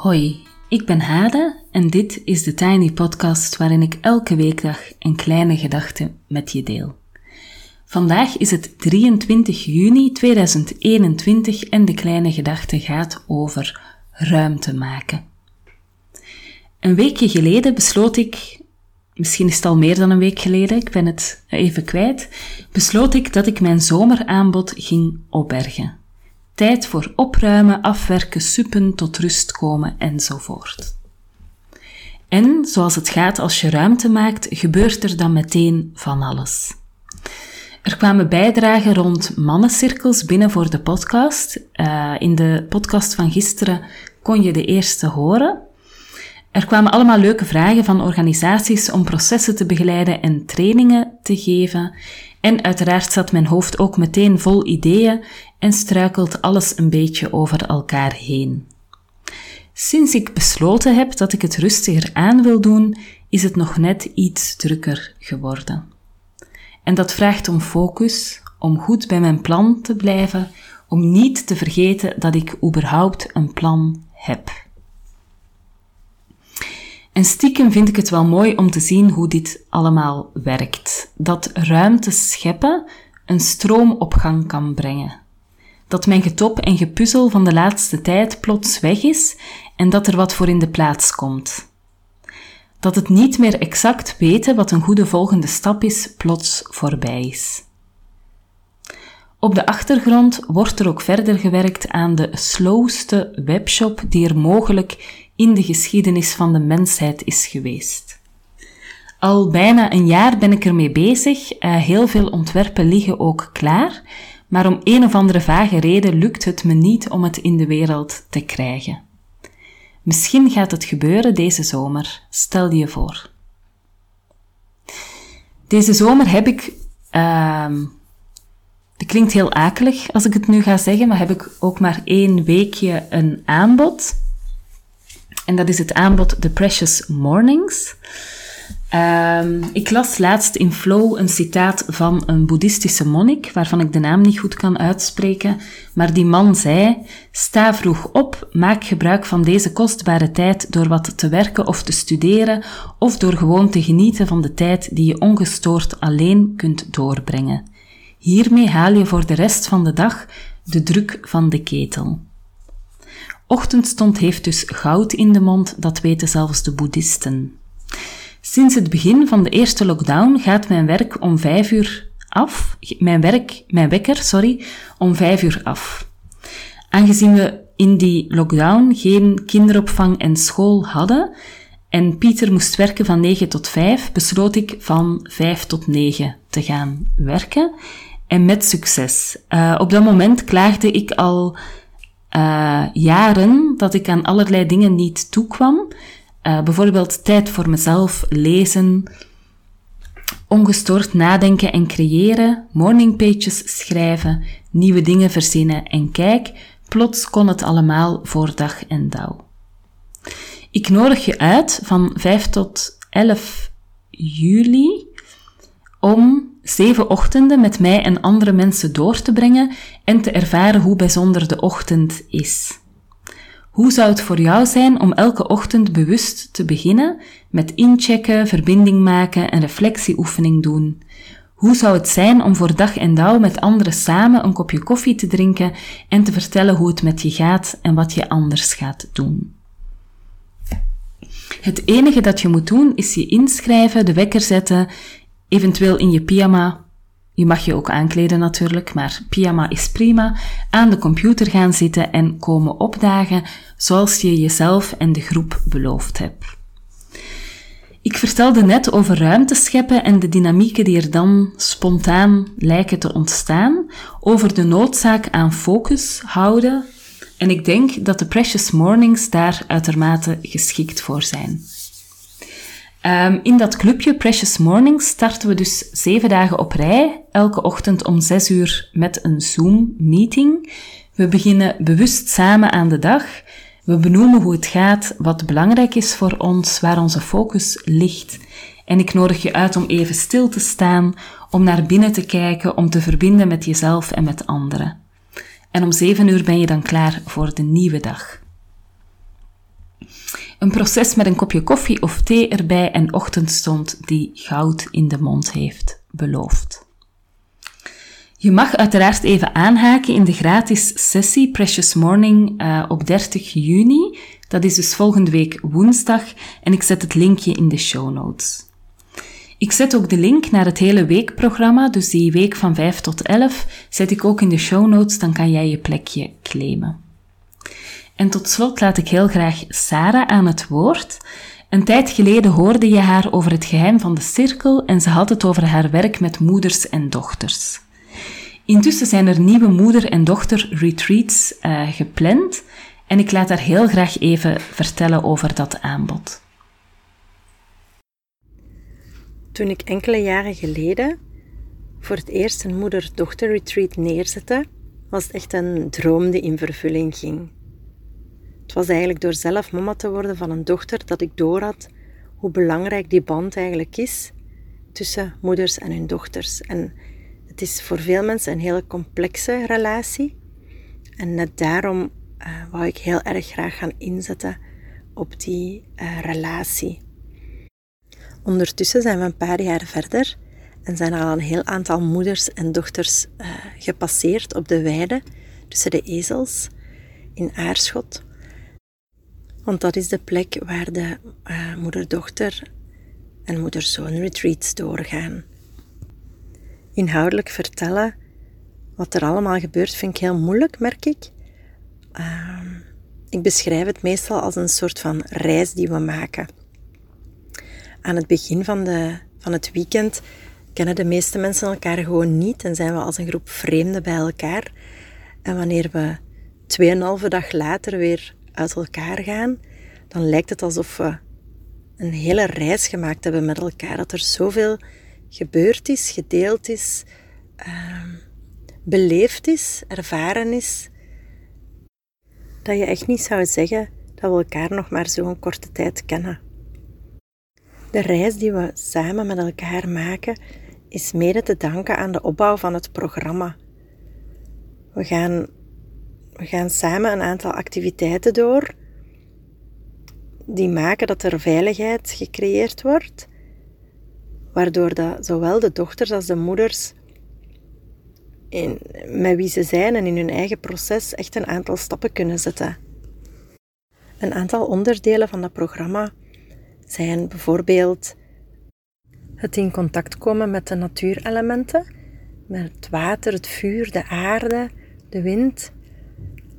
Hoi, ik ben Hade en dit is de Tiny Podcast waarin ik elke weekdag een kleine gedachte met je deel. Vandaag is het 23 juni 2021 en de kleine gedachte gaat over ruimte maken. Een weekje geleden besloot ik, misschien is het al meer dan een week geleden, ik ben het even kwijt, besloot ik dat ik mijn zomeraanbod ging opbergen. Tijd voor opruimen, afwerken, suppen, tot rust komen enzovoort. En zoals het gaat als je ruimte maakt, gebeurt er dan meteen van alles. Er kwamen bijdragen rond mannencirkels binnen voor de podcast. Uh, in de podcast van gisteren kon je de eerste horen. Er kwamen allemaal leuke vragen van organisaties om processen te begeleiden en trainingen te geven. En uiteraard zat mijn hoofd ook meteen vol ideeën en struikelt alles een beetje over elkaar heen. Sinds ik besloten heb dat ik het rustiger aan wil doen, is het nog net iets drukker geworden. En dat vraagt om focus, om goed bij mijn plan te blijven, om niet te vergeten dat ik überhaupt een plan heb. En stiekem vind ik het wel mooi om te zien hoe dit allemaal werkt. Dat ruimte scheppen een stroom op gang kan brengen. Dat mijn getop en gepuzzel van de laatste tijd plots weg is en dat er wat voor in de plaats komt. Dat het niet meer exact weten wat een goede volgende stap is, plots voorbij is. Op de achtergrond wordt er ook verder gewerkt aan de slowste webshop die er mogelijk in de geschiedenis van de mensheid is geweest. Al bijna een jaar ben ik ermee bezig. Uh, heel veel ontwerpen liggen ook klaar, maar om een of andere vage reden lukt het me niet om het in de wereld te krijgen. Misschien gaat het gebeuren deze zomer, stel je voor. Deze zomer heb ik, uh, klinkt heel akelig als ik het nu ga zeggen, maar heb ik ook maar één weekje een aanbod. En dat is het aanbod The Precious Mornings. Um, ik las laatst in Flow een citaat van een boeddhistische monnik, waarvan ik de naam niet goed kan uitspreken, maar die man zei: Sta vroeg op, maak gebruik van deze kostbare tijd door wat te werken of te studeren, of door gewoon te genieten van de tijd die je ongestoord alleen kunt doorbrengen. Hiermee haal je voor de rest van de dag de druk van de ketel. Ochtendstond heeft dus goud in de mond, dat weten zelfs de boeddhisten. Sinds het begin van de eerste lockdown gaat mijn werk om vijf uur af. Mijn werk, mijn wekker, sorry, om vijf uur af. Aangezien we in die lockdown geen kinderopvang en school hadden en Pieter moest werken van 9 tot 5, besloot ik van 5 tot 9 te gaan werken. En met succes. Uh, op dat moment klaagde ik al uh, jaren dat ik aan allerlei dingen niet toekwam. Uh, bijvoorbeeld tijd voor mezelf, lezen, ongestoord nadenken en creëren, morningpages schrijven, nieuwe dingen verzinnen en kijk, plots kon het allemaal voor dag en dauw. Ik nodig je uit van 5 tot 11 juli om zeven ochtenden met mij en andere mensen door te brengen en te ervaren hoe bijzonder de ochtend is. Hoe zou het voor jou zijn om elke ochtend bewust te beginnen met inchecken, verbinding maken en reflectieoefening doen? Hoe zou het zijn om voor dag en dauw met anderen samen een kopje koffie te drinken en te vertellen hoe het met je gaat en wat je anders gaat doen? Het enige dat je moet doen is je inschrijven, de wekker zetten eventueel in je pyjama. Je mag je ook aankleden natuurlijk, maar pyjama is prima. Aan de computer gaan zitten en komen opdagen zoals je jezelf en de groep beloofd hebt. Ik vertelde net over ruimte scheppen en de dynamieken die er dan spontaan lijken te ontstaan, over de noodzaak aan focus houden, en ik denk dat de Precious Mornings daar uitermate geschikt voor zijn. Um, in dat clubje Precious Mornings starten we dus zeven dagen op rij, elke ochtend om zes uur met een Zoom-meeting. We beginnen bewust samen aan de dag. We benoemen hoe het gaat, wat belangrijk is voor ons, waar onze focus ligt. En ik nodig je uit om even stil te staan, om naar binnen te kijken, om te verbinden met jezelf en met anderen. En om zeven uur ben je dan klaar voor de nieuwe dag. Een proces met een kopje koffie of thee erbij en ochtendstond die goud in de mond heeft beloofd. Je mag uiteraard even aanhaken in de gratis sessie Precious Morning uh, op 30 juni. Dat is dus volgende week woensdag en ik zet het linkje in de show notes. Ik zet ook de link naar het hele weekprogramma, dus die week van 5 tot 11 zet ik ook in de show notes, dan kan jij je plekje claimen. En tot slot laat ik heel graag Sarah aan het woord. Een tijd geleden hoorde je haar over het geheim van de cirkel en ze had het over haar werk met moeders en dochters. Intussen zijn er nieuwe moeder- en dochter-retreats uh, gepland en ik laat haar heel graag even vertellen over dat aanbod. Toen ik enkele jaren geleden voor het eerst een moeder-dochter-retreat neerzette, was het echt een droom die in vervulling ging. Het was eigenlijk door zelf mama te worden van een dochter dat ik doorhad hoe belangrijk die band eigenlijk is tussen moeders en hun dochters. En het is voor veel mensen een hele complexe relatie. En net daarom uh, wou ik heel erg graag gaan inzetten op die uh, relatie. Ondertussen zijn we een paar jaar verder en zijn al een heel aantal moeders en dochters uh, gepasseerd op de weide tussen de ezels in Aarschot. Want dat is de plek waar de uh, moeder-dochter en moeder-zoon retreats doorgaan. Inhoudelijk vertellen wat er allemaal gebeurt vind ik heel moeilijk, merk ik. Uh, ik beschrijf het meestal als een soort van reis die we maken. Aan het begin van, de, van het weekend kennen de meeste mensen elkaar gewoon niet en zijn we als een groep vreemden bij elkaar. En wanneer we tweeënhalve dag later weer uit elkaar gaan, dan lijkt het alsof we een hele reis gemaakt hebben met elkaar. Dat er zoveel gebeurd is, gedeeld is, uh, beleefd is, ervaren is, dat je echt niet zou zeggen dat we elkaar nog maar zo'n korte tijd kennen. De reis die we samen met elkaar maken, is mede te danken aan de opbouw van het programma. We gaan, we gaan samen een aantal activiteiten door die maken dat er veiligheid gecreëerd wordt, waardoor dat zowel de dochters als de moeders in, met wie ze zijn en in hun eigen proces echt een aantal stappen kunnen zetten. Een aantal onderdelen van dat programma zijn bijvoorbeeld het in contact komen met de natuurelementen, met het water, het vuur, de aarde, de wind,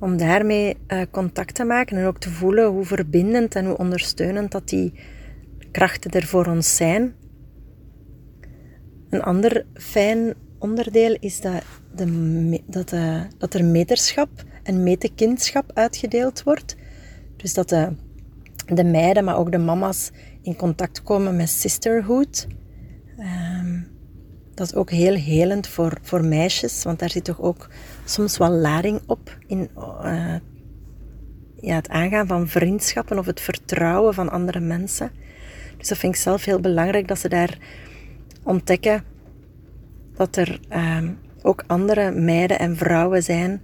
om daarmee uh, contact te maken en ook te voelen hoe verbindend en hoe ondersteunend dat die krachten er voor ons zijn. Een ander fijn onderdeel is dat, de, dat, eh, dat er meterschap en metekindschap uitgedeeld wordt. Dus dat de, de meiden, maar ook de mama's in contact komen met sisterhood. Dat is ook heel helend voor, voor meisjes, want daar zit toch ook soms wel lading op in uh, ja, het aangaan van vriendschappen of het vertrouwen van andere mensen. Dus dat vind ik zelf heel belangrijk dat ze daar ontdekken dat er um, ook andere meiden en vrouwen zijn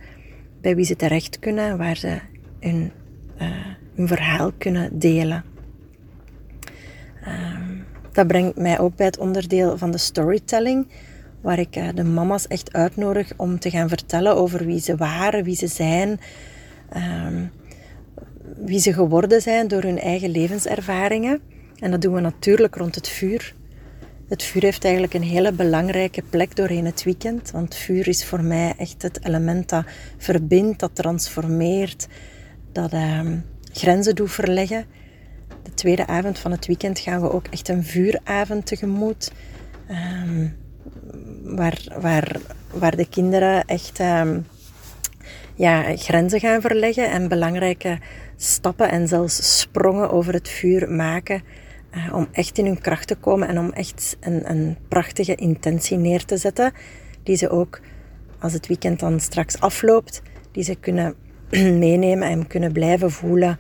bij wie ze terecht kunnen, waar ze hun, hun verhaal kunnen delen. Um, dat brengt mij ook bij het onderdeel van de storytelling, waar ik uh, de mama's echt uitnodig om te gaan vertellen over wie ze waren, wie ze zijn, um, wie ze geworden zijn door hun eigen levenservaringen. En dat doen we natuurlijk rond het vuur. Het vuur heeft eigenlijk een hele belangrijke plek doorheen het weekend. Want vuur is voor mij echt het element dat verbindt, dat transformeert, dat um, grenzen doet verleggen. De tweede avond van het weekend gaan we ook echt een vuuravond tegemoet. Um, waar, waar, waar de kinderen echt um, ja, grenzen gaan verleggen en belangrijke stappen en zelfs sprongen over het vuur maken uh, om echt in hun kracht te komen en om echt een, een prachtige intentie neer te zetten, die ze ook, als het weekend dan straks afloopt, die ze kunnen meenemen en kunnen blijven voelen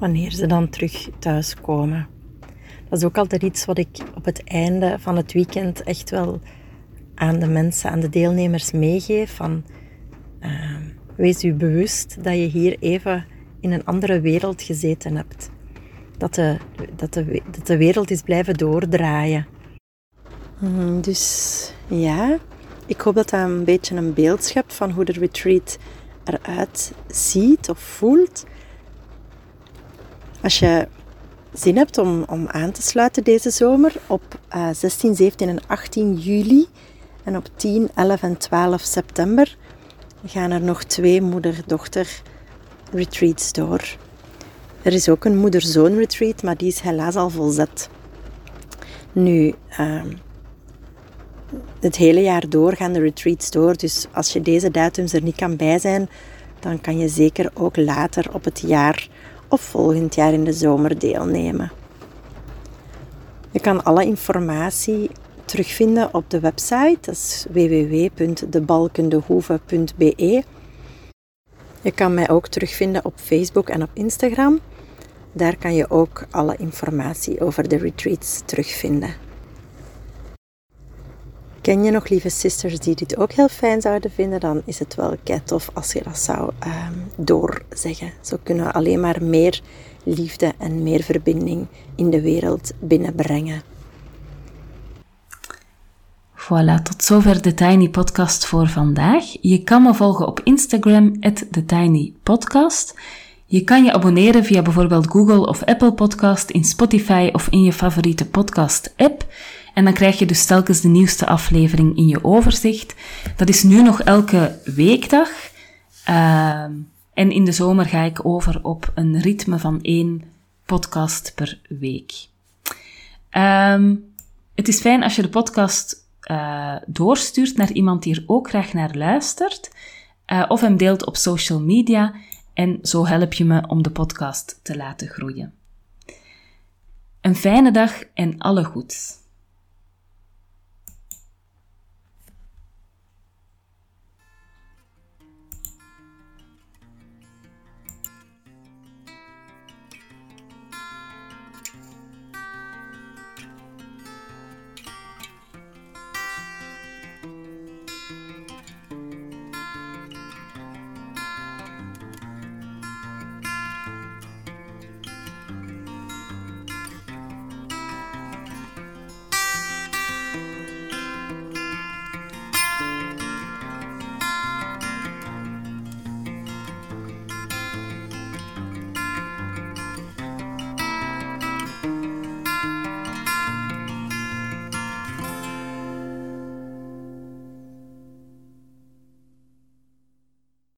wanneer ze dan terug thuiskomen. Dat is ook altijd iets wat ik op het einde van het weekend echt wel aan de mensen, aan de deelnemers meegeef. Van, uh, wees u bewust dat je hier even in een andere wereld gezeten hebt. dat de, dat de, dat de wereld is blijven doordraaien. Mm, dus ja, ik hoop dat dat een beetje een beeld schept van hoe de retreat eruit ziet of voelt. Als je zin hebt om, om aan te sluiten deze zomer op uh, 16, 17 en 18 juli en op 10, 11 en 12 september gaan er nog twee moeder-dochter retreats door. Er is ook een moeder-zoon retreat, maar die is helaas al volzet. Nu, uh, het hele jaar door gaan de retreats door. Dus als je deze datums er niet kan bij zijn, dan kan je zeker ook later op het jaar of volgend jaar in de zomer deelnemen. Je kan alle informatie terugvinden op de website, dat is www.debalkendehoeve.be. Je kan mij ook terugvinden op Facebook en op Instagram. Daar kan je ook alle informatie over de retreats terugvinden. Ken je nog lieve sisters die dit ook heel fijn zouden vinden, dan is het wel kei tof als je dat zou um, doorzeggen. Zo kunnen we alleen maar meer liefde en meer verbinding in de wereld binnenbrengen. Voilà, tot zover de Tiny Podcast voor vandaag. Je kan me volgen op Instagram, TheTinyPodcast. Je kan je abonneren via bijvoorbeeld Google of Apple Podcast, in Spotify of in je favoriete podcast-app. En dan krijg je dus telkens de nieuwste aflevering in je overzicht. Dat is nu nog elke weekdag. Uh, en in de zomer ga ik over op een ritme van één podcast per week. Um, het is fijn als je de podcast uh, doorstuurt naar iemand die er ook graag naar luistert. Uh, of hem deelt op social media. En zo help je me om de podcast te laten groeien. Een fijne dag en alle goeds.